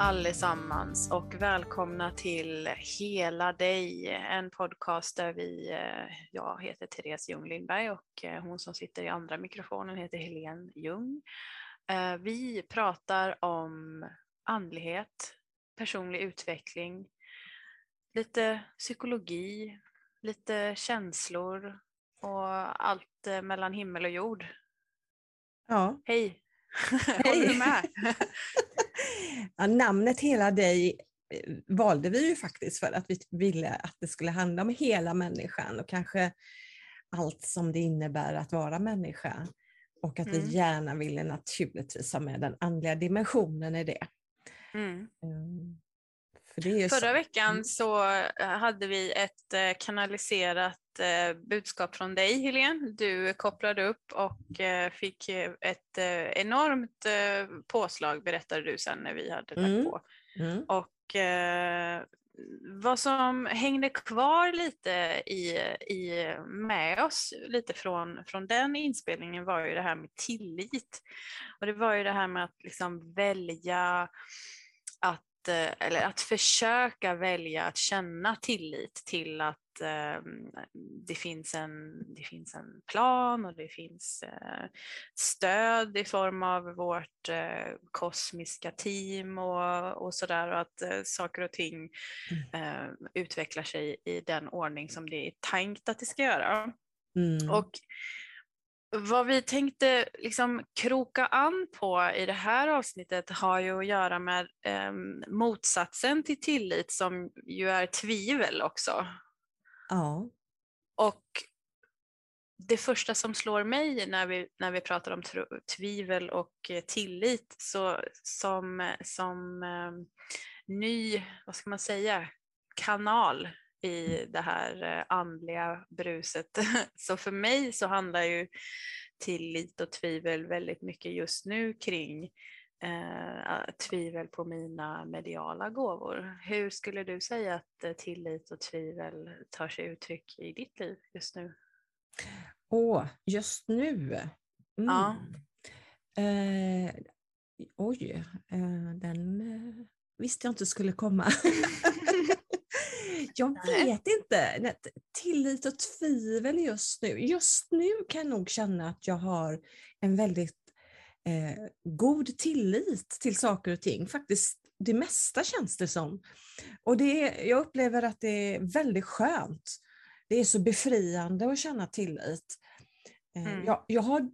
Allesammans och välkomna till Hela dig, en podcast där vi, eh, jag heter Therese Ljung Lindberg och eh, hon som sitter i andra mikrofonen heter Helene Ljung. Eh, vi pratar om andlighet, personlig utveckling, lite psykologi, lite känslor och allt mellan himmel och jord. Ja. Hej! Håller du med? ja, namnet Hela dig eh, valde vi ju faktiskt för att vi ville att det skulle handla om hela människan och kanske allt som det innebär att vara människa. Och att mm. vi gärna ville naturligtvis ha med den andliga dimensionen i det. Mm. Um, för Förra så. veckan mm. så eh, hade vi ett eh, kanaliserat budskap från dig Helene. Du kopplade upp och fick ett enormt påslag berättade du sen när vi hade lagt mm. på. Mm. Och vad som hängde kvar lite i, i, med oss lite från, från den inspelningen var ju det här med tillit. Och det var ju det här med att liksom välja att eller att försöka välja att känna tillit till att eh, det, finns en, det finns en plan och det finns eh, stöd i form av vårt eh, kosmiska team och, och sådär och att eh, saker och ting mm. eh, utvecklar sig i den ordning som det är tänkt att det ska göra. Mm. Och vad vi tänkte liksom kroka an på i det här avsnittet har ju att göra med eh, motsatsen till tillit som ju är tvivel också. Ja. Och det första som slår mig när vi, när vi pratar om tvivel och eh, tillit så som, som eh, ny, vad ska man säga, kanal i det här eh, andliga bruset. Så för mig så handlar ju tillit och tvivel väldigt mycket just nu kring eh, tvivel på mina mediala gåvor. Hur skulle du säga att eh, tillit och tvivel tar sig uttryck i ditt liv just nu? Åh, just nu? Mm. Ja. Eh, oj, eh, den eh, visste jag inte skulle komma. Jag vet inte. Tillit och tvivel just nu. Just nu kan jag nog känna att jag har en väldigt eh, god tillit till saker och ting. Faktiskt det mesta känns det som. Och det, jag upplever att det är väldigt skönt. Det är så befriande att känna tillit. Eh, mm. jag, jag har,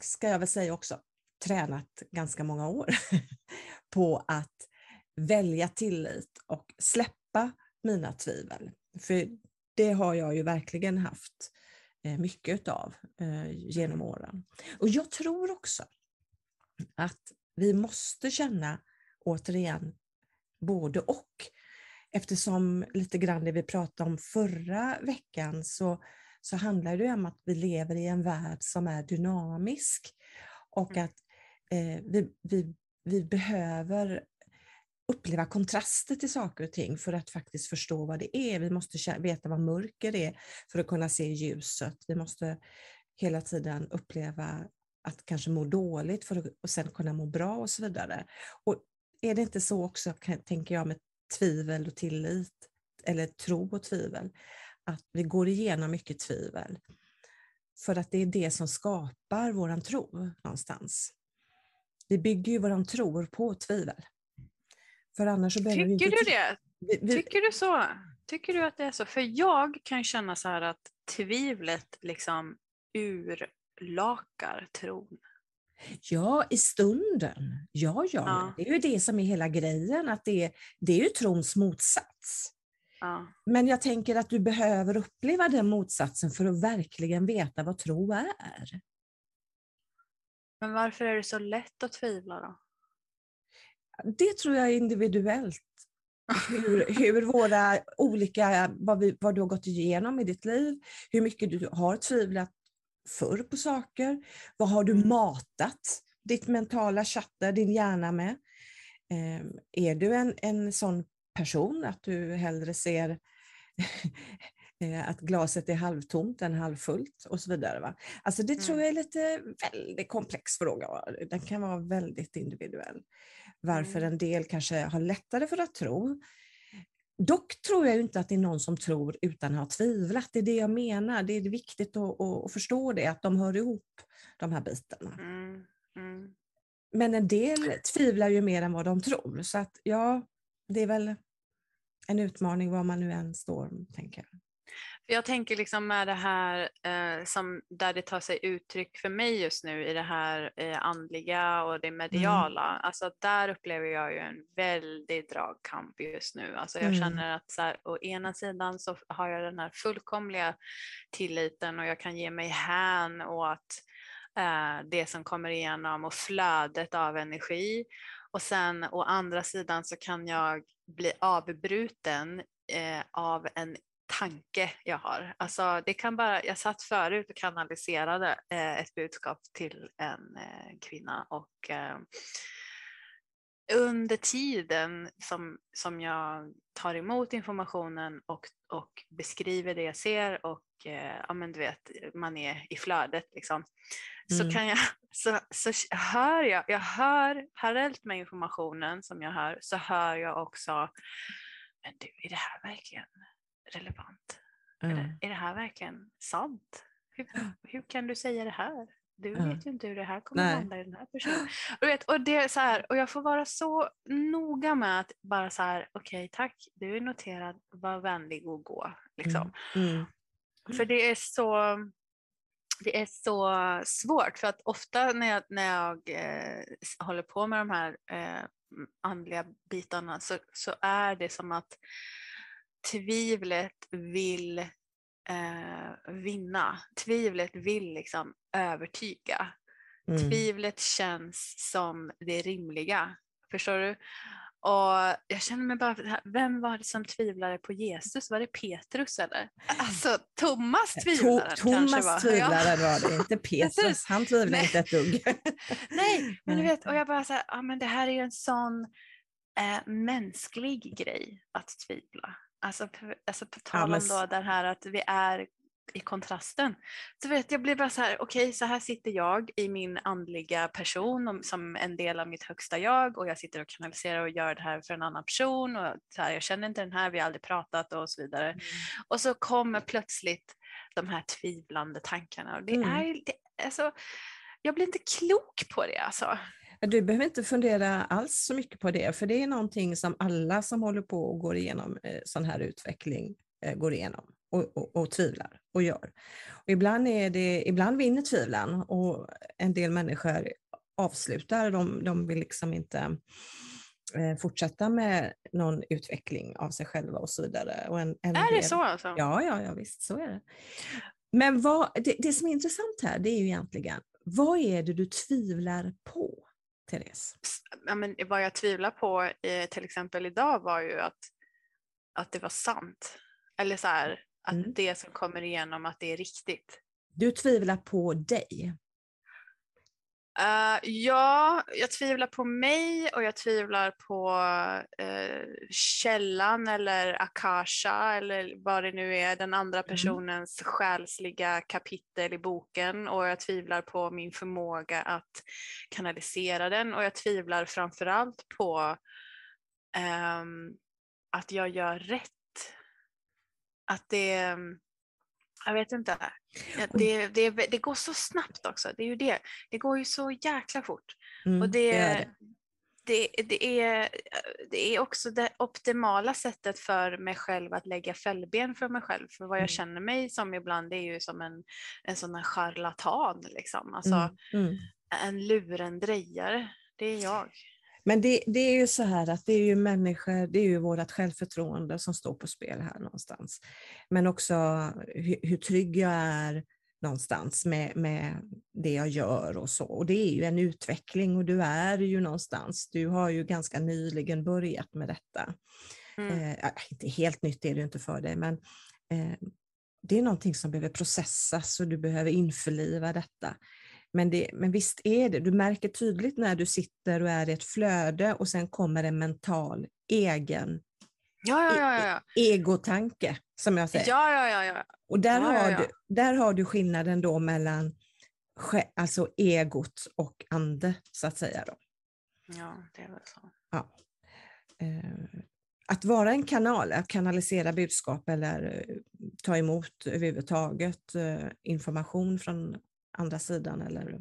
ska jag väl säga också, tränat ganska många år på att välja tillit och släppa mina tvivel. För det har jag ju verkligen haft eh, mycket av eh, genom åren. Och jag tror också att vi måste känna, återigen, både och. Eftersom lite grann det vi pratade om förra veckan så, så handlar det om att vi lever i en värld som är dynamisk och mm. att eh, vi, vi, vi behöver uppleva kontraster till saker och ting för att faktiskt förstå vad det är. Vi måste veta vad mörker är för att kunna se ljuset. Vi måste hela tiden uppleva att kanske må dåligt för att sen kunna må bra och så vidare. Och är det inte så också, tänker jag, med tvivel och tillit, eller tro och tvivel, att vi går igenom mycket tvivel. För att det är det som skapar våran tro någonstans. Vi bygger ju våran tro på tvivel. För annars så behöver Tycker vi inte... du det? Vi, vi... Tycker du så? Tycker du att det är så? För jag kan känna så här att tvivlet liksom urlakar tron. Ja, i stunden. Ja, ja, ja, Det är ju det som är hela grejen, att det, det är ju trons motsats. Ja. Men jag tänker att du behöver uppleva den motsatsen för att verkligen veta vad tro är. Men varför är det så lätt att tvivla då? Det tror jag är individuellt. Hur, hur våra olika, vad, vi, vad du har gått igenom i ditt liv, hur mycket du har tvivlat förr på saker, vad har du mm. matat ditt mentala chatter, din hjärna med? Eh, är du en, en sån person att du hellre ser eh, att glaset är halvtomt än halvfullt och så vidare. Va? Alltså det tror Mm. jag är lite väldigt komplex fråga. Den kan vara väldigt individuell. Varför Mm. en del kanske har lättare för att tro. Dock tror jag inte att det är någon som tror utan att ha tvivlat. Det är det jag menar. Det är viktigt att förstå det, att de hör ihop de här bitarna. Mm. Mm. Men en del tvivlar ju mer än vad de tror. Så att ja, det är väl en utmaning var man nu än står, tänker jag. Jag tänker liksom med det här eh, som där det tar sig uttryck för mig just nu i det här eh, andliga och det mediala. Alltså att där upplever jag ju en väldig dragkamp just nu. Alltså jag Mm. känner att så här, å ena sidan så har jag den här fullkomliga tilliten och jag kan ge mig hän åt eh, det som kommer igenom och flödet av energi. Och sen å andra sidan så kan jag bli avbruten eh, av en tanke jag har. Alltså det kan bara, jag satt förut och kanaliserade eh, ett budskap till en eh, kvinna och eh, under tiden som, som jag tar emot informationen och, och beskriver det jag ser och eh, ja, men du vet, man är i flödet liksom, så Mm. kan jag, så, så hör jag, jag hör parallellt med informationen som jag hör, så hör jag också, men du, är det här verkligen relevant? Är, Ja. det, är det här verkligen sant? Hur, hur kan du säga det här? Du Ja. vet ju inte hur det här kommer Nej. landa i den här personen. Och, vet, och, det är så här, och jag får vara så noga med att bara så här, okej tack, du är noterad, var vänlig och gå. Liksom. Mm. För det är så det är så svårt för att ofta när jag, när jag eh, håller på med de här eh, andliga bitarna så, så är det som att tvivlet vill eh, vinna. Tvivlet vill liksom övertyga. Mm. Tvivlet känns som det rimliga. Förstår du? Och jag känner mig bara, vem var det som tvivlade på Jesus? Var det Petrus eller? Alltså Thomas To- tvivlaren kanske Thomas var. Ja. tvivlaren var det, inte Petrus. Han tvivlade Nej. inte ett dugg. Nej, men du vet, och jag bara så här, ja men det här är ju en sån eh, mänsklig grej att tvivla. Alltså, alltså på tal men om s- då det här att vi är i kontrasten. Så vet jag blir bara så här, okej så här sitter jag i min andliga person om- som en del av mitt högsta jag och jag sitter och kanaliserar och gör det här för en annan person och så här, jag känner inte den här, vi har aldrig pratat och så vidare. Och så kommer plötsligt de här tvivlande tankarna och det Mm. är det, alltså, jag blir inte klok på det alltså. Du behöver inte fundera alls så mycket på det, för det är någonting som alla som håller på och går igenom eh, sån här utveckling eh, går igenom och, och, och tvivlar och gör. Och ibland, är det, ibland vinner tvivlan och en del människor avslutar, de, de vill liksom inte eh, fortsätta med någon utveckling av sig själva och så vidare. Och en, en Är det så alltså? Ja, ja, ja, visst så är det. Men vad, det, det som är intressant här, det är ju egentligen, vad är det du tvivlar på, Therese? Ja, men vad jag tvivlar på eh, till exempel idag var ju att, att det var sant. Eller så här, att Mm. det som kommer igenom att det är riktigt. Du tvivlar på dig. Eh, ja, jag tvivlar på mig och jag tvivlar på eh, källan eller Akasha eller vad det nu är, den andra personens själsliga kapitel i boken. Och jag tvivlar på min förmåga att kanalisera den. Och jag tvivlar framförallt på ehm, att jag gör rätt. Att det, jag vet inte, det, det, det går så snabbt också, det är ju det. Det går ju så jäkla fort. Mm, Och det, det. det. Det, är, det är också det optimala sättet för mig själv att lägga fällben för mig själv. För vad jag Mm. känner mig som ibland det är ju som en, en sån här charlatan. Liksom. Alltså Mm, mm. en lurendrejare. Det är jag. Men det, det är ju så här att det är ju människor, det är ju vårt självförtroende som står på spel här någonstans. Men också hur, hur trygg jag är någonstans med, med det jag gör och så. Och det är ju en utveckling och du är ju någonstans, du har ju ganska nyligen börjat med detta. Mm. Eh, inte helt nytt är det ju inte för dig, men eh, det är någonting som behöver processas och du behöver införliva detta. Men, det, men visst är det, du märker tydligt när du sitter och är i ett flöde och sen kommer en mental egen Ja, ja, ja. ja. Egotanke, som jag säger. Ja, ja, ja. ja. Och där, Ja, ja, har ja. Du, där har du skillnaden då mellan alltså egot och ande, så att säga. Då. ja det är väl så. Eh, Att vara en kanal, att kanalisera budskap eller eh, ta emot överhuvudtaget eh, information från andra sidan eller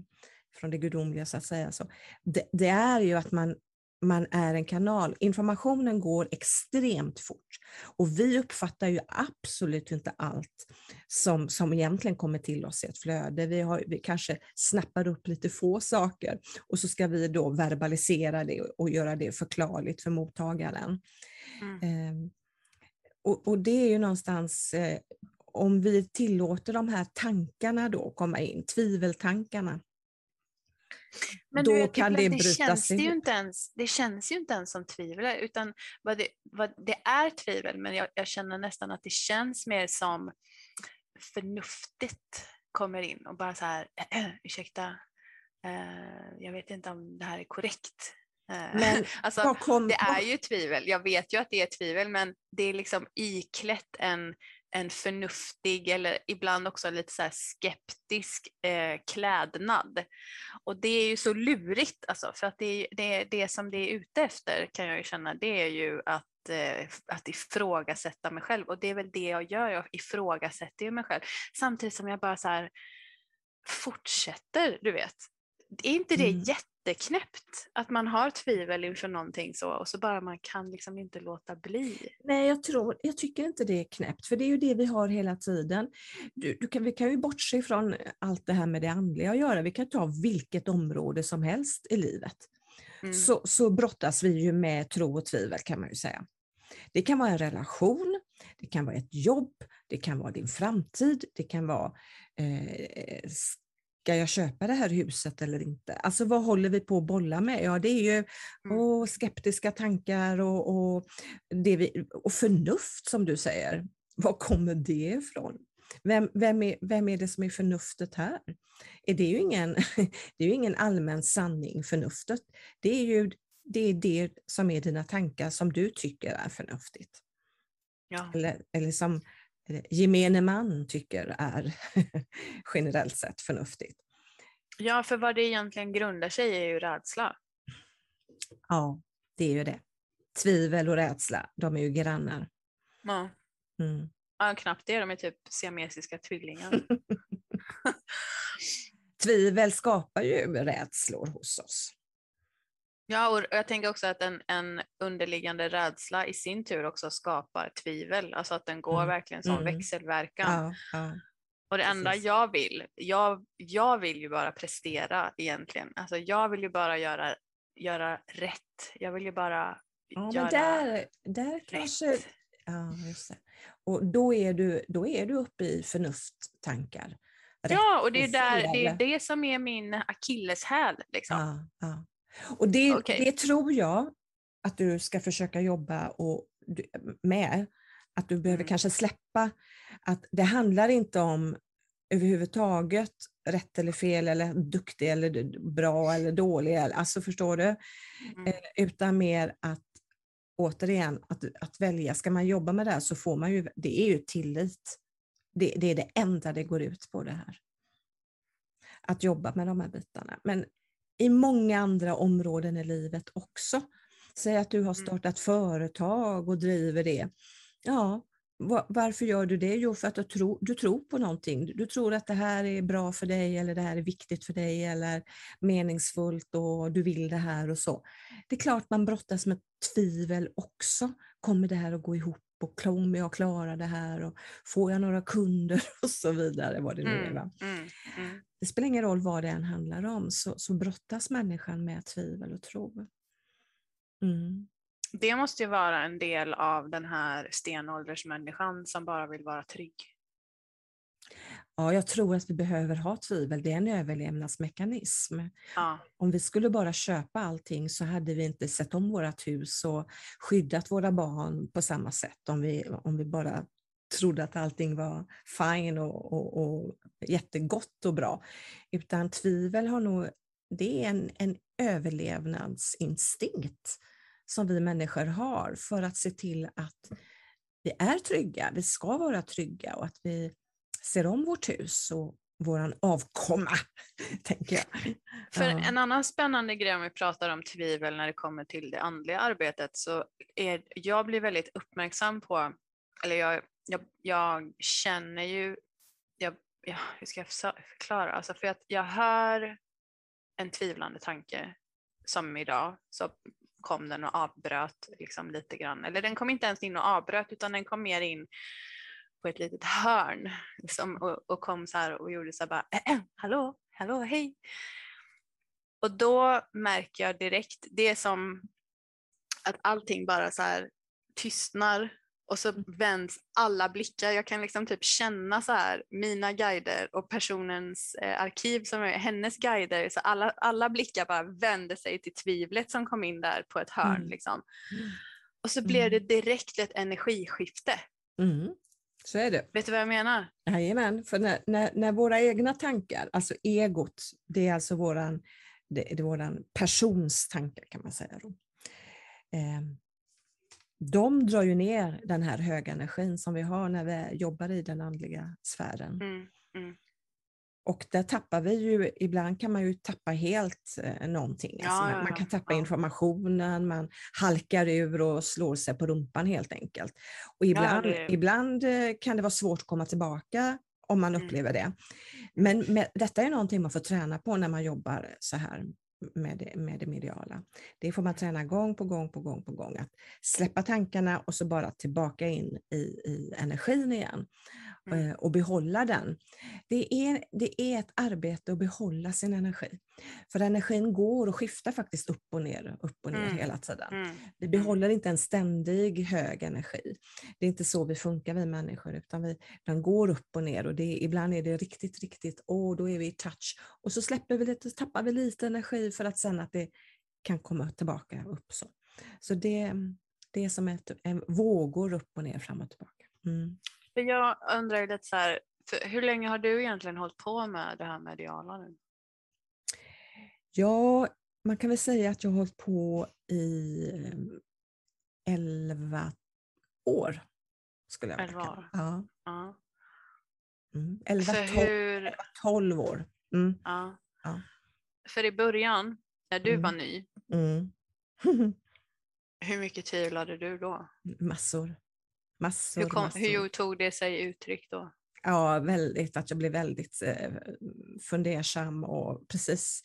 från det gudomliga så att säga. Så det, det är ju att man, man är en kanal. Informationen går extremt fort och vi uppfattar ju absolut inte allt som, som egentligen kommer till oss i ett flöde. Vi, har, vi kanske snappar upp lite få saker och så ska vi då verbalisera det och, göra det förklarligt för mottagaren. Mm. Eh, och, och det är ju någonstans, eh, om vi tillåter de här tankarna då komma in, tviveltankarna, Men då du kan det brytas känns det, inte ens, det känns ju inte ens som tvivel, utan vad det, vad det är tvivel, men jag, jag känner nästan att det känns mer som förnuftigt kommer in och bara så här, ursäkta, eh, jag vet inte om det här är korrekt. Eh, Men alltså, kom, det är ju tvivel, jag vet ju att det är tvivel, men det är liksom iklätt en, en förnuftig eller ibland också lite så här skeptisk eh, klädnad. Och det är ju så lurigt, alltså, för att det, är, det, det som det är ute efter kan jag ju känna, det är ju att, eh, att ifrågasätta mig själv. Och det är väl det jag gör, jag ifrågasätter ju mig själv. Samtidigt som jag bara så här fortsätter, du vet. Är inte det Mm. jätteknäppt? Att man har tvivel inför någonting så och så bara man kan liksom inte låta bli. Nej, jag, tror, jag tycker inte det är knäppt, för det är ju det vi har hela tiden. Du, du kan, vi kan ju bortse från allt det här med det andliga att göra. Vi kan ta vilket område som helst i livet. Mm. Så, så brottas vi ju med tro och tvivel kan man ju säga. Det kan vara en relation, det kan vara ett jobb, det kan vara din framtid, det kan vara eh, ska jag köpa det här huset eller inte? Alltså vad håller vi på att bolla med? Ja, det är ju Mm. åh, skeptiska tankar och, och, det vi, och förnuft som du säger. Var kommer det ifrån? Vem, vem, är, vem är det som är förnuftet här? Är det, ju ingen, det är ju ingen allmän sanning, förnuftet. Det är ju det, är det som är dina tankar som du tycker är förnuftigt. Ja. Eller, eller som eh, gemene man tycker är generellt sett förnuftigt. ja, för vad det egentligen grundar sig i är ju rädsla. Ja, det är ju det. Tvivel och rädsla, de är ju grannar. Ja. Mm. Ja, knappt det, de är typ siamesiska tvillingar. Tvivel skapar ju rädslor hos oss. Ja, och jag tänker också att en, en underliggande rädsla i sin tur också skapar tvivel, alltså att den går Mm. verkligen som Mm. växelverkan. Ja, ja. och det enda precis. jag vill, jag, jag vill ju bara prestera egentligen. Alltså jag vill ju bara göra, göra rätt. Jag vill ju bara ja göra men där, där kanske... rätt. Ja, just det. Och då är du, då är du uppe i förnufttankar. Ja, och det är, där, det är det som är min akilleshäl. Liksom. Ja, ja. Och det, Okej. det tror jag att du ska försöka jobba och, med. Att du behöver Mm. kanske släppa att det handlar inte om överhuvudtaget rätt eller fel eller duktig eller bra eller dålig. Alltså förstår du? Mm. Eh, Utan mer att återigen att, att välja. Ska man jobba med det här så får man ju, det är ju tillit. Det, det är det enda det går ut på det här. Att jobba med de här bitarna. Men i många andra områden i livet också. Säg att du har Mm. startat företag och driver det. Ja, va- varför gör du det? Jo, för att du tror, du tror på någonting. Du tror att det här är bra för dig eller det här är viktigt för dig eller meningsfullt och du vill det här och så. Det är klart man brottas med tvivel också. Kommer det här att gå ihop och kommer jag klara det här och får jag några kunder och så vidare. Vad det nu är, Mm, va? mm, mm. Det spelar ingen roll vad det än handlar om så, så brottas människan med tvivel och tro. Mm. Det måste ju vara en del av den här stenåldersmänniskan som bara vill vara trygg. Ja, jag tror att vi behöver ha tvivel. Det är en överlevnadsmekanism. Ja, Om vi skulle bara köpa allting så hade vi inte sett om vårt hus och skyddat våra barn på samma sätt om vi, om vi bara trodde att allting var fine och, och, och jättegott och bra. Utan tvivel har nog, det är en, en överlevnadsinstinkt som vi människor har för att se till att vi är trygga, vi ska vara trygga och att vi ser om vårt hus och våran avkomma, tänker jag. För en annan spännande grej om vi pratar om tvivel när det kommer till det andliga arbetet så är jag blir väldigt uppmärksam på, eller jag, jag, jag känner ju, jag, ja, hur ska jag förklara, alltså för att jag hör en tvivlande tanke som idag så kom den och avbröt liksom lite grann. Eller den kom inte ens in och avbröt utan den kom mer in på ett litet hörn liksom, och, och, kom så här och gjorde så här bara äh, äh, hallå, hallå, hej. Och då märker jag direkt, det är som att allting bara så här tystnar och så mm. vänds alla blickar. Jag kan liksom typ känna så här mina guider och personens eh, arkiv som är hennes guider. Så alla, alla blickar bara vände sig till tvivlet som kom in där på ett hörn. Mm. Liksom. Mm. Och så blev det direkt ett energiskifte. Mm. Så är det. Vet du vad jag menar? Jajamän, för när, när, när våra egna tankar, alltså egot, det är alltså våran, det, det är våran persons tankar kan man säga. Då. Eh, de drar ju ner den här höga energin som vi har när vi jobbar i den andliga sfären. Mm, mm. Och där tappar vi ju, ibland kan man ju tappa helt eh, någonting. Ja, alltså man, man, kan tappa ja. informationen, man halkar ur och slår sig på rumpan helt enkelt. Och ibland, ja, det... ibland eh, kan det vara svårt att komma tillbaka om man mm. upplever det. Men med, detta är någonting man får träna på när man jobbar så här med det, med det mediala. Det får man träna gång på gång på gång på gång. Att släppa tankarna och så bara tillbaka in i, i energin igen mm. Eh, och behålla den. Det är, det är ett arbete att behålla sin energi. För energin går och skiftar faktiskt upp och ner, upp och ner mm. hela tiden. Mm. Vi mm. behåller inte en ständig hög energi. Det är inte så vi funkar vi människor, utan vi, den går upp och ner och det, ibland är det riktigt, riktigt, åh, då är vi i touch. Och så släpper vi lite, tappar vi lite energi för att sen att det kan komma tillbaka upp. Så, så det, det är som ett, en vågor upp och ner, fram och tillbaka. Mm. Jag undrar lite så här, hur länge har du egentligen hållit på med det här mediala nu? Ja, man kan väl säga att jag har hållit på i 11 ehm, år. Skulle jag 11 år? Ja. ja. Mm, 11, 12, hur... 12 år. Mm. Ja. ja. För i början, när du mm. var ny, mm. hur mycket tvivlade du då? Massor. Massor, hur, kom, massor. hur tog det sig uttryck då? Ja, väldigt, att jag blev väldigt eh, fundersam och precis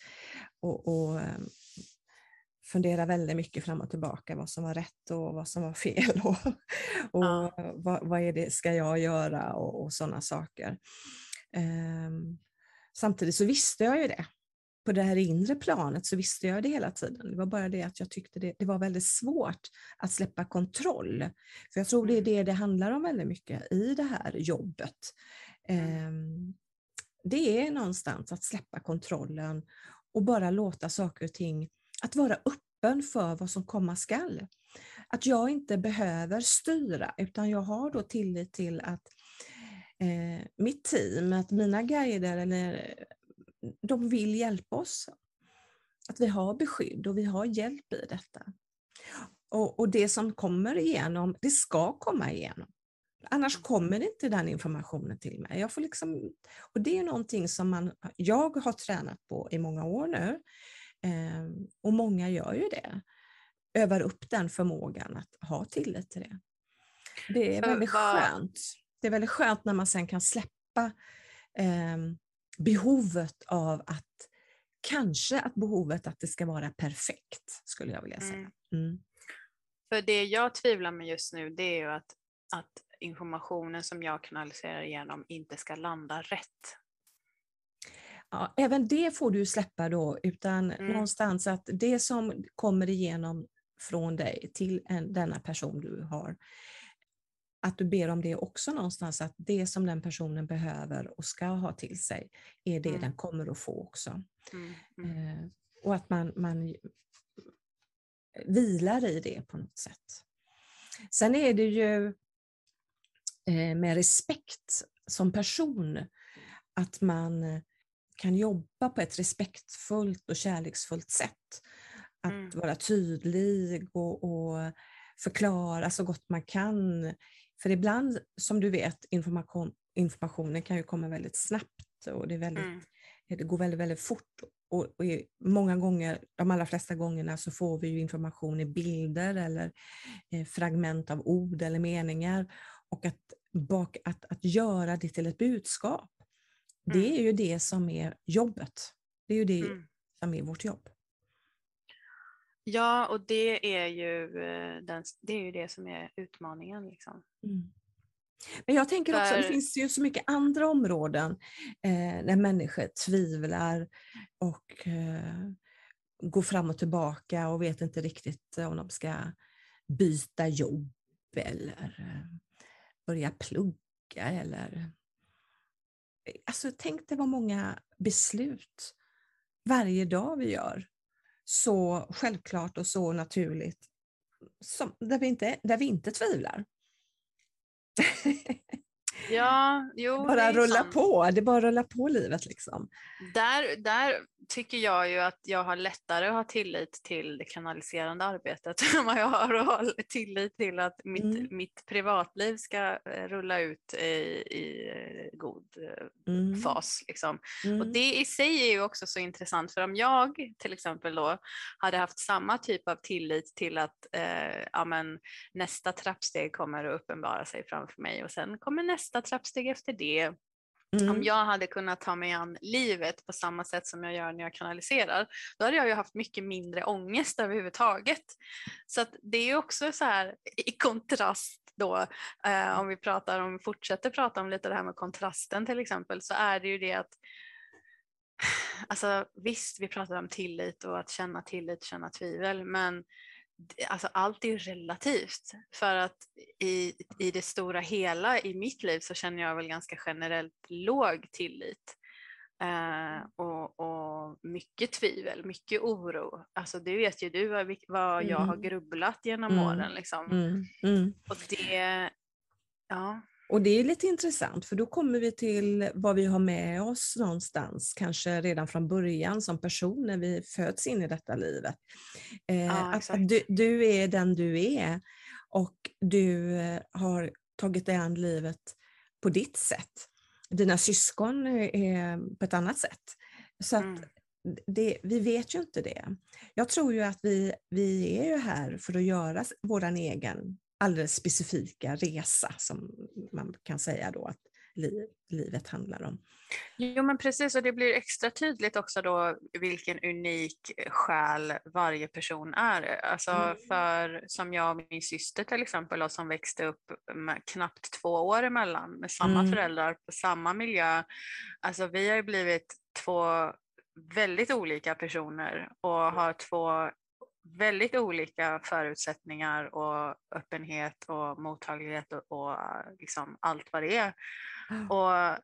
och, och eh, fundera väldigt mycket fram och tillbaka vad som var rätt och vad som var fel och, och ja. vad, vad, är det ska jag göra och, och sådana saker. Um, samtidigt så visste jag ju det på det här inre planet så visste jag det hela tiden. Det var bara det att jag tyckte det, det var väldigt svårt att släppa kontroll. För jag tror det är mm. det det handlar om väldigt mycket i det här jobbet. Um, det är någonstans att släppa kontrollen och bara låta saker och ting, att vara öppen för vad som komma skall. Att jag inte behöver styra utan jag har då tillit till att eh, mitt team, att mina guider eller de vill hjälpa oss. Att vi har beskydd och vi har hjälp i detta. Och, och det som kommer igenom, det ska komma igenom. Annars mm. kommer inte den informationen till mig. Jag får liksom, och det är någonting som man, jag har tränat på i många år nu. Eh, och många gör ju det. Övar upp den förmågan att ha tillit till det. Det är väldigt skönt. Det är väldigt skönt när man sen kan släppa eh, behovet av att, kanske att behovet att det ska vara perfekt, skulle jag vilja säga. Mm. Mm. För det jag tvivlar med just nu, det är ju att, att informationen som jag kanaliserar igenom inte ska landa rätt. Ja, även det får du släppa då, utan mm. någonstans att det som kommer igenom från dig till en, denna person du har, att du ber om det också någonstans, att det som den personen behöver och ska ha till sig är det mm. den kommer att få också. Mm. Mm. Eh, och att man, man vilar i det på något sätt. Sen är det ju eh, med respekt som person, att man kan jobba på ett respektfullt och kärleksfullt sätt. att Mm. vara tydlig och, och förklara så gott man kan. För ibland, som du vet, information, informationen kan ju komma väldigt snabbt och det, är väldigt, Mm. det går väldigt, väldigt fort. Och, och många gånger, de allra flesta gångerna, så får vi ju information i bilder eller eh, fragment av ord eller meningar. Och att, bak, att, att göra det till ett budskap, det Mm. är ju det som är jobbet. Det är ju det Mm. som är vårt jobb. Ja, och det är ju, eh, den, det, är ju det som är utmaningen. Liksom. Men jag tänker också, det finns ju så mycket andra områden eh, där människor tvivlar och eh, går fram och tillbaka och vet inte riktigt om de ska byta jobb eller eh, börja plugga eller... Alltså tänk dig vad många beslut varje dag vi gör. Så självklart och så naturligt. Som, där, vi inte, där vi inte tvivlar. Ja, jo, bara rulla sant. på, det bara rullar på livet liksom. Där, där tycker jag ju att jag har lättare att ha tillit till det kanaliserande arbetet än vad jag har att ha tillit till att mitt, Mm. mitt privatliv ska eh, rulla ut i, i eh, god eh, Mm. fas. Liksom. Mm. Och det i sig är ju också så intressant för om jag till exempel då hade haft samma typ av tillit till att eh, ja, men, nästa trappsteg kommer att uppenbara sig framför mig och sen kommer nästa trappsteg efter det. Mm. Om jag hade kunnat ta mig an livet på samma sätt som jag gör när jag kanaliserar, då hade jag ju haft mycket mindre ångest överhuvudtaget. Så att det är också så här i kontrast då, eh, om vi pratar om, fortsätter prata om lite det här med kontrasten till exempel, så är det ju det att Alltså visst, vi pratar om tillit och att känna tillit, känna tvivel, men alltså, allt är ju relativt. För att i, i det stora hela i mitt liv så känner jag väl ganska generellt låg tillit. Eh, och, och mycket tvivel, mycket oro. Alltså det vet ju du vad, vad jag har Mm. grubblat genom Mm. åren. Liksom. Mm. Mm. Och det, ja. Och det är lite intressant för då kommer vi till vad vi har med oss någonstans, kanske redan från början som person när vi föds in i detta livet. Eh, Ja, att, att du, du är den du är och du eh, har tagit dig an livet på ditt sätt. Dina syskon är på ett annat sätt. Så att Mm. det, vi vet ju inte det. Jag tror ju att vi, vi är ju här för att göra vår egen alldeles specifika resa som man kan säga då att liv, livet handlar om. Jo men precis och det blir extra tydligt också då vilken unik själ varje person är. Alltså Mm. för som jag och min syster till exempel då, som växte upp med knappt två år emellan med samma Mm. föräldrar på samma miljö. Alltså vi har ju blivit två väldigt olika personer och har två väldigt olika förutsättningar och öppenhet och mottaglighet och, och liksom allt vad det är. Och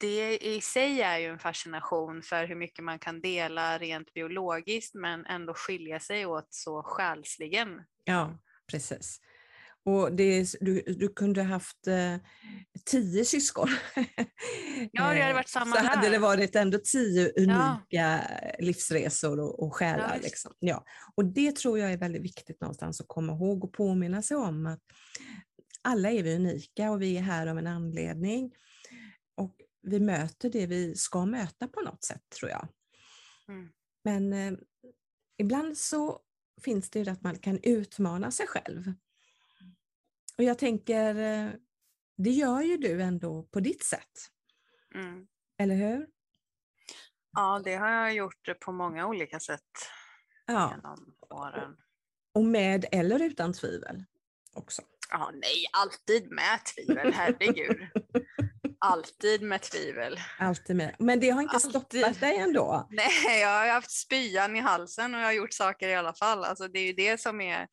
det i sig är ju en fascination för hur mycket man kan dela rent biologiskt men ändå skilja sig åt så själsligen. Ja, precis. Och det, du, du kunde haft eh, tio syskon. Ja, det hade Eh, varit samma Så hade här. det varit ändå tio Ja. unika livsresor och, och själar. visst. liksom. ja. Och det tror jag är väldigt viktigt någonstans att komma ihåg och påminna sig om att alla är vi unika och vi är här av en anledning. Och vi möter det vi ska möta på något sätt tror jag. Mm. Men eh, ibland så finns det ju att man kan utmana sig själv. Och jag tänker, eh, det gör ju du ändå på ditt sätt, Mm. eller hur? Ja, det har jag gjort på många olika sätt Ja, genom åren. och med eller utan tvivel också. Ja, nej, alltid med tvivel, herregud. Alltid med tvivel. Alltid med. Men det har inte Alltid. stoppat dig ändå. Nej, jag har haft spyan i halsen och jag har gjort saker i alla fall. Alltså, det är ju det som är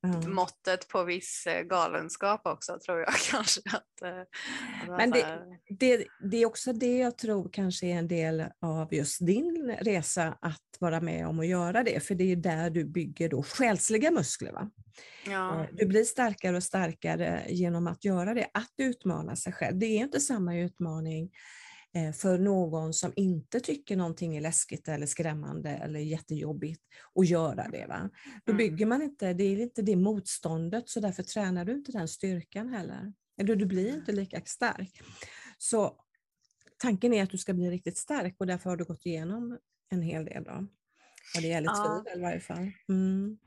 Ja. måttet på viss eh, galenskap också, tror jag kanske. Att, eh, att Men det- här- Det, det är också det jag tror kanske är en del av just din resa att vara med om att göra det, för det är där du bygger då själsliga muskler. Va? ja. Eh, Du blir starkare och starkare genom att göra det, att utmana sig själv. Det är inte samma utmaning eh, för någon som inte tycker någonting är läskigt eller skrämmande eller jättejobbigt att göra det. Va? Då Mm. bygger man inte, det är inte det motståndet så därför tränar du inte den styrkan heller. Eller du blir inte lika stark. Så tanken är att du ska bli riktigt stark och därför har du gått igenom en hel del. Då. Vad det gäller Ja. tvivel i varje fall. Mm.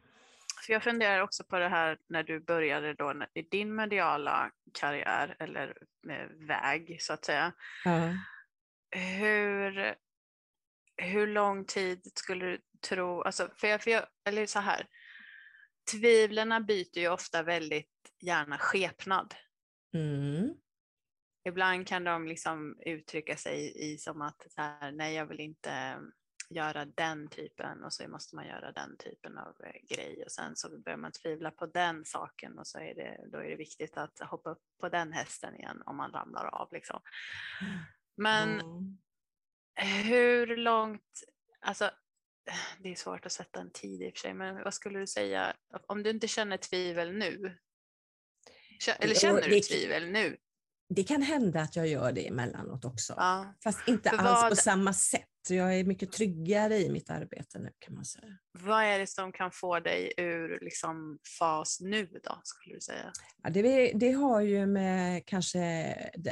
För jag funderar också på det här när du började då i din mediala karriär eller eh, väg så att säga. Ja. Hur, hur lång tid skulle du tro, alltså för jag, för jag, eller så här, tvivlarna byter ju ofta väldigt gärna skepnad. Mm. Ibland kan de liksom uttrycka sig i som att så här, nej jag vill inte göra den typen och så måste man göra den typen av eh, grej och sen så börjar man tvivla på den saken och så är det, då är det viktigt att hoppa upp på den hästen igen om man ramlar av liksom. Men Ja. hur långt, alltså det är svårt att sätta en tid i och för sig, men vad skulle du säga om du inte känner tvivel nu? Eller känner du tvivel nu? Det kan hända att jag gör det emellanåt också. Ja. Fast inte För alls på vad- samma sätt. Jag är mycket tryggare i mitt arbete nu kan man säga. Vad är det som kan få dig ur liksom fas nu då, skulle du säga? Ja, det, det har ju med kanske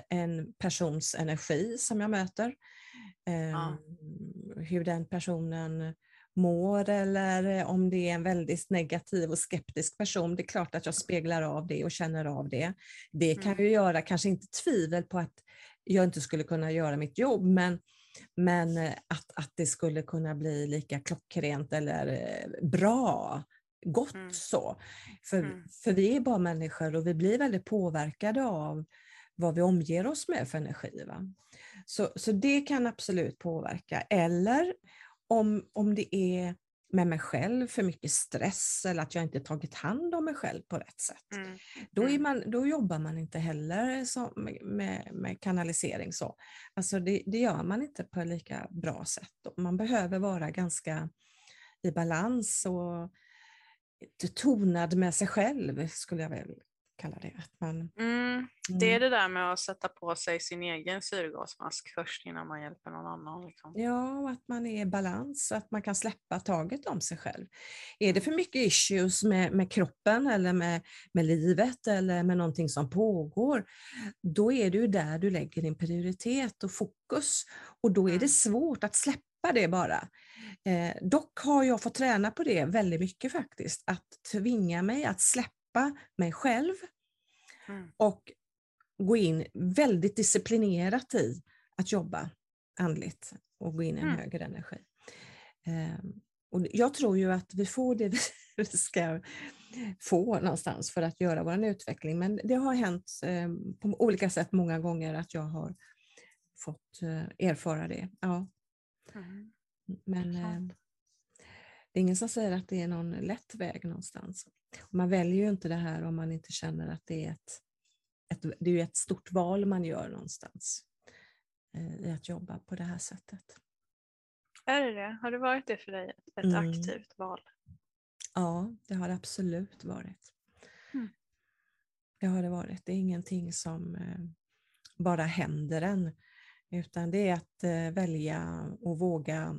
en persons energi som jag möter. Ja. Ehm, Hur den personen mår eller om det är en väldigt negativ och skeptisk person. Det är klart att jag speglar av det och känner av det. Det kan Mm. ju göra kanske inte tvivel på att jag inte skulle kunna göra mitt jobb men, men eh, att, att det skulle kunna bli lika klockrent eller eh, bra, gott Mm. så. För, Mm. för vi är bara människor och vi blir väldigt påverkade av vad vi omger oss med för energi. Va? Så, så det kan absolut påverka. Eller om, om det är med mig själv för mycket stress eller att jag inte tagit hand om mig själv på rätt sätt. Mm. Då, är Mm. man, då jobbar man inte heller så, med, med, kanalisering. Så. Alltså det, det gör man inte på ett lika bra sätt. Man behöver vara ganska i balans och tonad med sig själv skulle jag väl kalla det. Att man, Mm. Det är mm, det där med att sätta på sig sin egen syrgasmask först innan man hjälper någon annan. Liksom. Ja, och att man är i balans att man kan släppa taget om sig själv. Är det Mm. för mycket issues med, med kroppen eller med, med livet eller med någonting som pågår, då är det ju där du lägger din prioritet och fokus. Och då är Mm. det svårt att släppa det bara. Eh, dock har jag fått träna på det väldigt mycket faktiskt, att tvinga mig att släppa mig själv Mm. och gå in väldigt disciplinerat i att jobba andligt och gå in i en Mm. högre energi. Ehm, och jag tror ju att vi får det vi ska få någonstans för att göra vår utveckling. Men det har hänt ehm, på olika sätt många gånger att jag har fått eh, erfara det. Ja, Mm. men det är ingen som säger att det är någon lätt väg någonstans. Man väljer ju inte det här om man inte känner att det är ett, ett, det är ett stort val man gör någonstans eh, i att jobba på det här sättet. Är det det? Har det varit det för dig? Ett Mm. aktivt val? Ja, det har det absolut varit. Mm. Det har det varit. Det är ingenting som eh, bara händer en, utan det är att eh, välja och våga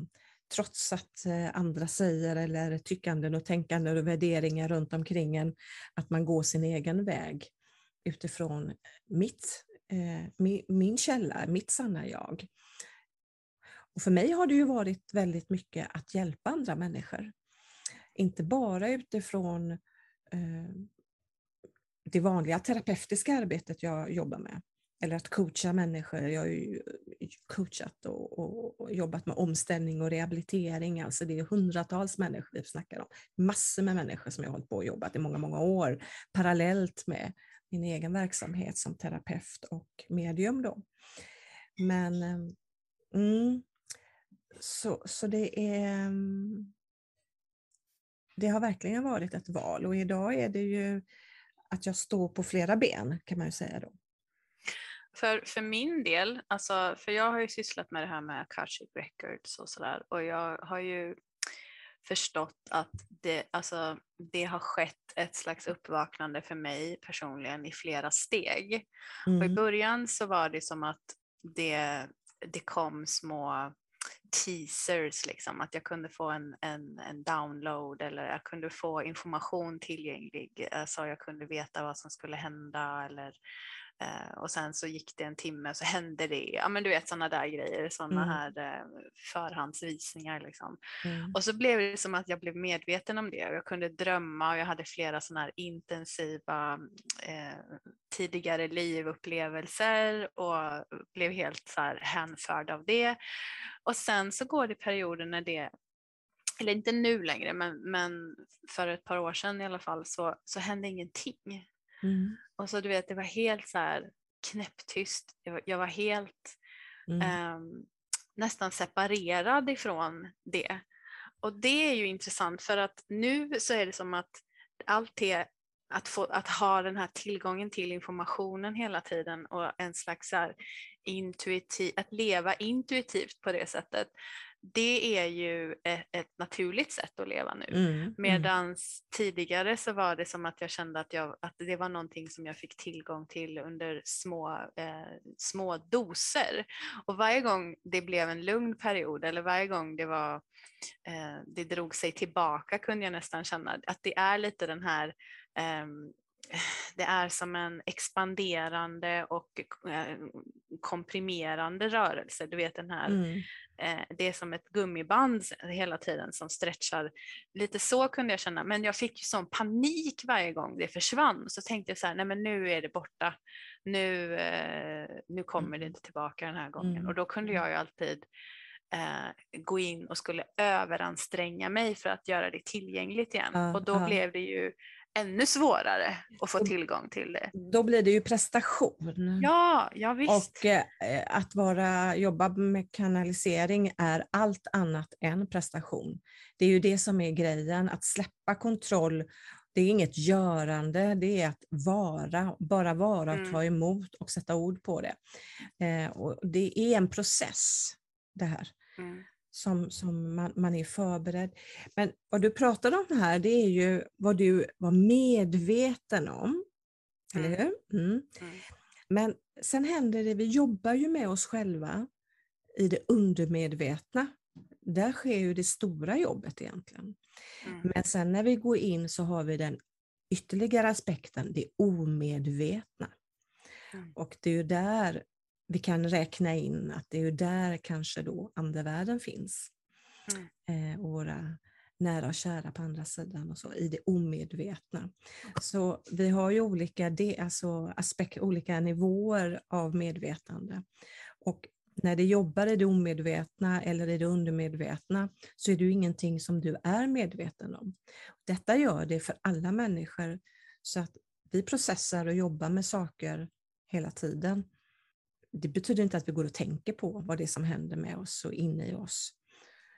trots att eh, andra säger eller tyckanden och tänkanden och värderingar runt omkring en, att man går sin egen väg utifrån mitt, eh, min, min källa, mitt sanna jag. Och för mig har det ju varit väldigt mycket att hjälpa andra människor. Inte bara utifrån eh, det vanliga terapeutiska arbetet jag jobbar med, eller att coacha människor. Jag ju coachat och, och, och jobbat med omställning och rehabilitering. Alltså det är hundratals människor vi snackar om. Massor med människor som jag har hållit på och jobbat i många, många år parallellt med min egen verksamhet som terapeut och medium. Då. Men ehm, mm, så, så det är ehm, det har verkligen varit ett val och idag är det ju att jag står på flera ben kan man ju säga då. För, för min del, alltså, för jag har ju sysslat med det här med Akashic Records och sådär och jag har ju förstått att det, alltså, det har skett ett slags uppvaknande för mig personligen i flera steg. Och i Mm. början så var det som att det det kom små teasers, liksom, att jag kunde få en, en, en download eller jag kunde få information tillgänglig så alltså jag kunde veta vad som skulle hända eller Eh, och sen så gick det en timme och så hände det. Ja men du vet sådana där grejer, sådana mm. här eh, förhandsvisningar liksom. Mm. Och så blev det som att jag blev medveten om det. Jag kunde drömma och jag hade flera sådana här intensiva eh, tidigare livupplevelser och blev helt så här hänförd av det. Och sen så går det perioder när det eller inte nu längre, men, men för ett par år sedan i alla fall så, så hände ingenting. Mm. Och så du vet, det var helt så här knäpptyst. Jag, jag var helt mm. um, nästan separerad ifrån det. Och det är ju intressant för att nu så är det som att allt det att, få, att ha den här tillgången till informationen hela tiden och en slags här intuitiv, att leva intuitivt på det sättet det är ju ett, ett, naturligt sätt att leva nu. Mm, Medan mm. tidigare så var det som att jag kände att, jag, att det var någonting som jag fick tillgång till under små, eh, små doser. Och varje gång det blev en lugn period eller varje gång det var eh, det drog sig tillbaka kunde jag nästan känna att det är lite den här eh, det är som en expanderande och eh, komprimerande rörelse. Du vet den här mm det är som ett gummiband hela tiden som stretchar. Lite så kunde jag känna, men jag fick ju sån panik varje gång det försvann. Så tänkte jag så här, nej men nu är det borta. Nu, eh, nu kommer det mm. inte tillbaka den här gången. Mm. Och då kunde jag ju alltid eh, gå in och skulle överanstränga mig för att göra det tillgängligt igen. Uh, och då uh. blev det ju ännu svårare att få tillgång till det. Då blir det ju prestation. Ja, ja visst. Och eh, att vara, jobba med kanalisering är allt annat än prestation. Det är ju det som är grejen, att släppa kontroll. Det är inget görande, det är att vara, bara vara och mm. ta emot och sätta ord på det. Eh, och det är en process det här. Mm som, som man, man, är förberedd. Men vad du pratar om här, det är ju vad du var medveten om. Mm. Eller hur? Mm. Mm. Men sen händer det, vi jobbar ju med oss själva i det undermedvetna. Där sker ju det stora jobbet egentligen. Mm. Men sen när vi går in så har vi den ytterligare aspekten, det omedvetna. Mm. Och det är ju där vi kan räkna in att det är ju där kanske då andevärlden finns. Mm. Eh, och våra nära och kära på andra sidan och så, i det omedvetna. Så vi har ju olika, det, alltså aspekt, olika nivåer av medvetande. Och när det jobbar i det omedvetna eller i det undermedvetna så är det ju ingenting som du är medveten om. Detta gör det för alla människor så att vi processar och jobbar med saker hela tiden det betyder inte att vi går och tänker på vad det är som händer med oss och inne i oss.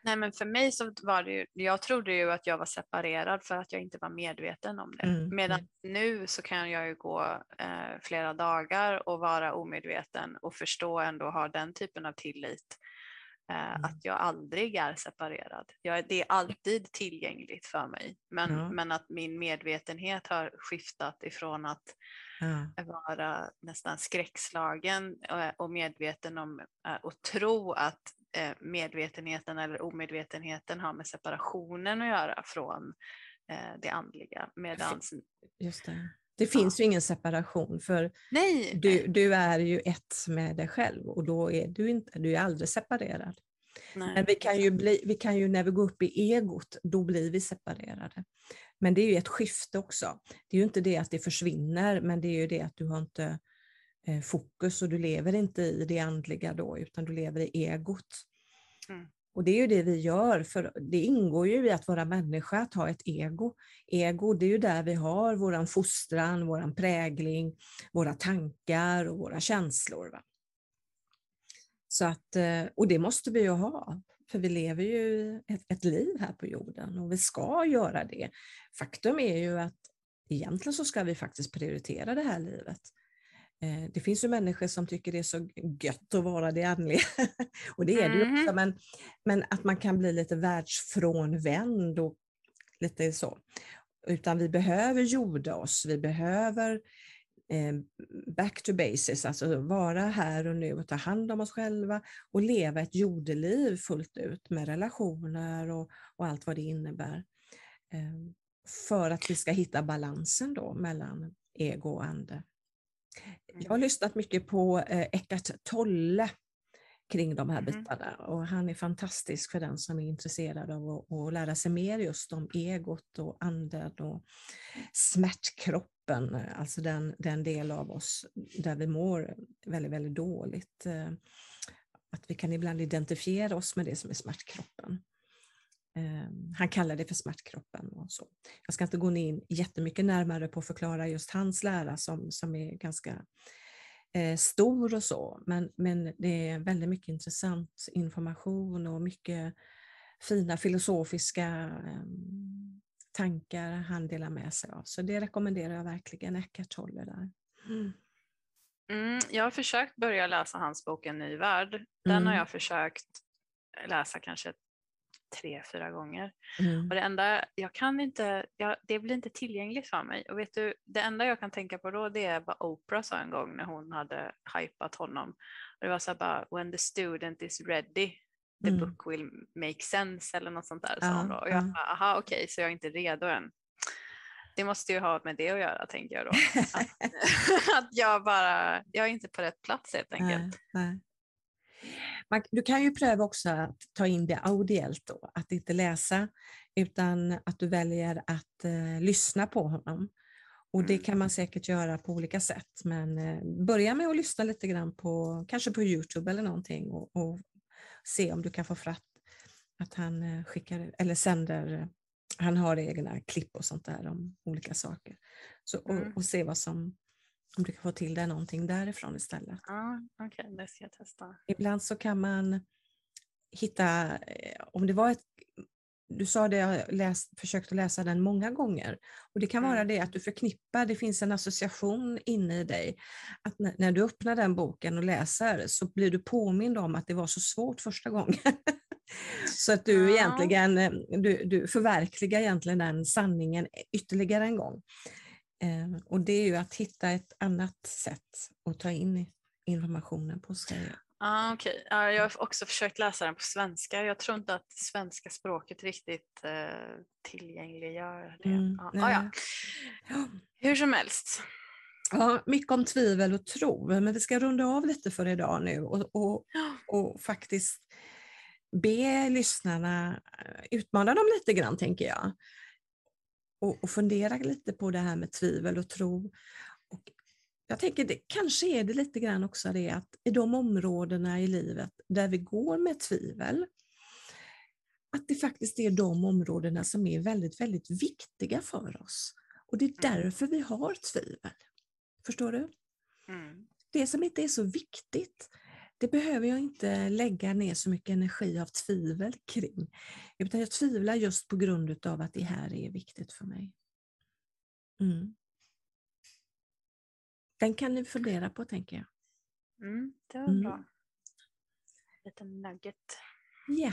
Nej men för mig så var det ju, jag trodde ju att jag var separerad för att jag inte var medveten om det. Mm. Medan mm. nu så kan jag ju gå eh, flera dagar och vara omedveten och förstå ändå ha den typen av tillit. Eh, mm. Att jag aldrig är separerad. Jag, det är alltid tillgängligt för mig. Men, men att min medvetenhet har skiftat ifrån att ja. vara nästan skräckslagen eh, och medveten om eh, och tro att medvetenheten eller omedvetenheten har med separationen att göra från det andliga. Medans, Just det. Finns ja. ju ingen separation för nej, du, nej. du är ju ett med dig själv och då är du inte, du är aldrig separerad. Nej. Men vi kan, ju bli, vi kan ju när vi går upp i egot, då blir vi separerade. Men det är ju ett skifte också. Det är ju inte det att det försvinner, men det är ju det att du har inte eh, fokus och du lever inte i det andliga då, utan du lever i egot. Mm. Och det är ju det vi gör, för det ingår ju i att vara människa att ha ett ego. Ego, det är ju där vi har våran fostran, våran prägling, våra tankar och våra känslor. Va? Så att, eh, och det måste vi ju ha, för vi lever ju ett, ett, liv här på jorden och vi ska göra det. Faktum är ju att egentligen så ska vi faktiskt prioritera det här livet. Eh, det finns ju människor som tycker det är så gött att vara det andliga. och det är det ju också, mm. men, men att man kan bli lite världsfrånvänd och lite så. Utan vi behöver jorda oss, vi behöver eh, back to basis, alltså vara här och nu och ta hand om oss själva och leva ett jordeliv fullt ut med relationer och, och allt vad det innebär. Eh, för att vi ska hitta balansen då mellan ego och ande. Jag har lyssnat mycket på eh, Eckart Tolle kring de här mm. bitarna och han är fantastisk för den som är intresserad av att, att lära sig mer just om egot och anden och smärtkroppen, alltså den, den del av oss där vi mår väldigt, väldigt dåligt. Eh, att vi kan ibland identifiera oss med det som är smärtkroppen. Ehm, han kallar det för smärtkroppen. Och så. Jag ska inte gå in jättemycket närmare på att förklara just hans lära som, som är ganska eh, stor och så, men, men det är väldigt mycket intressant information och mycket fina filosofiska eh, tankar han delar med sig av. Så det rekommenderar jag verkligen, Eckart Tolle där. Mm. Mm, jag har försökt börja läsa hans bok En ny värld. Den mm. har jag försökt läsa kanske tre, fyra gånger. Mm. Och det enda, jag kan inte, jag, det blir inte tillgängligt för mig. Och vet du, det enda jag kan tänka på då det är vad Oprah sa en gång när hon hade hypat honom. Och det var så här bara, when the student is ready, the mm. book will make sense eller något sånt där. Ja, sa hon då. Och jag bara, aha okej, okay, så jag är inte redo än. Det måste ju ha med det att göra tänker jag då. Att, att jag bara, jag är inte på rätt plats helt enkelt. Nej, nej. Man, du kan ju pröva också att ta in det audiellt då, att inte läsa utan att du väljer att eh, lyssna på honom. Och det mm. kan man säkert göra på olika sätt men eh, börja med att lyssna lite grann på kanske på Youtube eller någonting och, och se om du kan få fram att han eh, skickar eller sänder han har egna klipp och sånt där om olika saker. Så, och, mm. och se vad som, om du kan få till dig någonting därifrån istället. Ja, Okej, okay, det ska jag testa. Ibland så kan man hitta, eh, om det var ett du sa det, jag läst, försökt läsa den många gånger. Och Det kan vara mm. det att du förknippar, det finns en association inne i dig. Att när, när, du öppnar den boken och läser så blir du påmind om att det var så svårt första gången. så att du ja. egentligen eh, du, du förverkligar egentligen den sanningen ytterligare en gång. Eh, och det är ju att hitta ett annat sätt att ta in informationen på sig. Ah, okay. ah, jag har också försökt läsa den på svenska. Jag tror inte att svenska språket riktigt eh, tillgängliggör det. Mm, ah, ah, ja. Hur som helst. Ja, mycket om tvivel och tro, men vi ska runda av lite för idag nu och, och, och faktiskt be lyssnarna eh, utmana dem lite grann, tänker jag och, och fundera lite på det här med tvivel och tro. Och jag tänker det kanske är det lite grann också det att i de områdena i livet där vi går med tvivel, att det faktiskt är de områdena som är väldigt, väldigt viktiga för oss. Och det är mm. därför vi har tvivel. Förstår du? Mm. Det som inte är så viktigt, det behöver jag inte lägga ner så mycket energi av tvivel kring. Utan jag tvivlar just på grund av att det här är viktigt för mig. Mm. Den kan ni fundera på tänker jag. Mm, det var mm. bra. Lite nugget. Ja.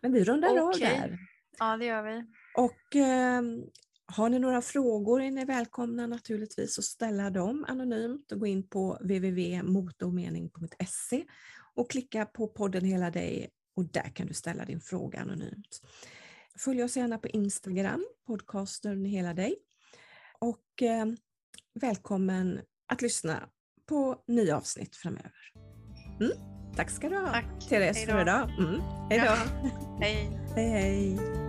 Men vi rundar okay. av där. Ja, det gör vi. Och eh, har ni några frågor är ni välkomna naturligtvis att ställa dem anonymt och gå in på www.motomening.se och klicka på podden Hela dig och där kan du ställa din fråga anonymt. Följ oss gärna på Instagram, podcasten Hela dig. Och eh, välkommen att lyssna på nya avsnitt framöver. Mm, tack ska du ha, Tack. Therese, för idag. Mm, hej då. hej, hej.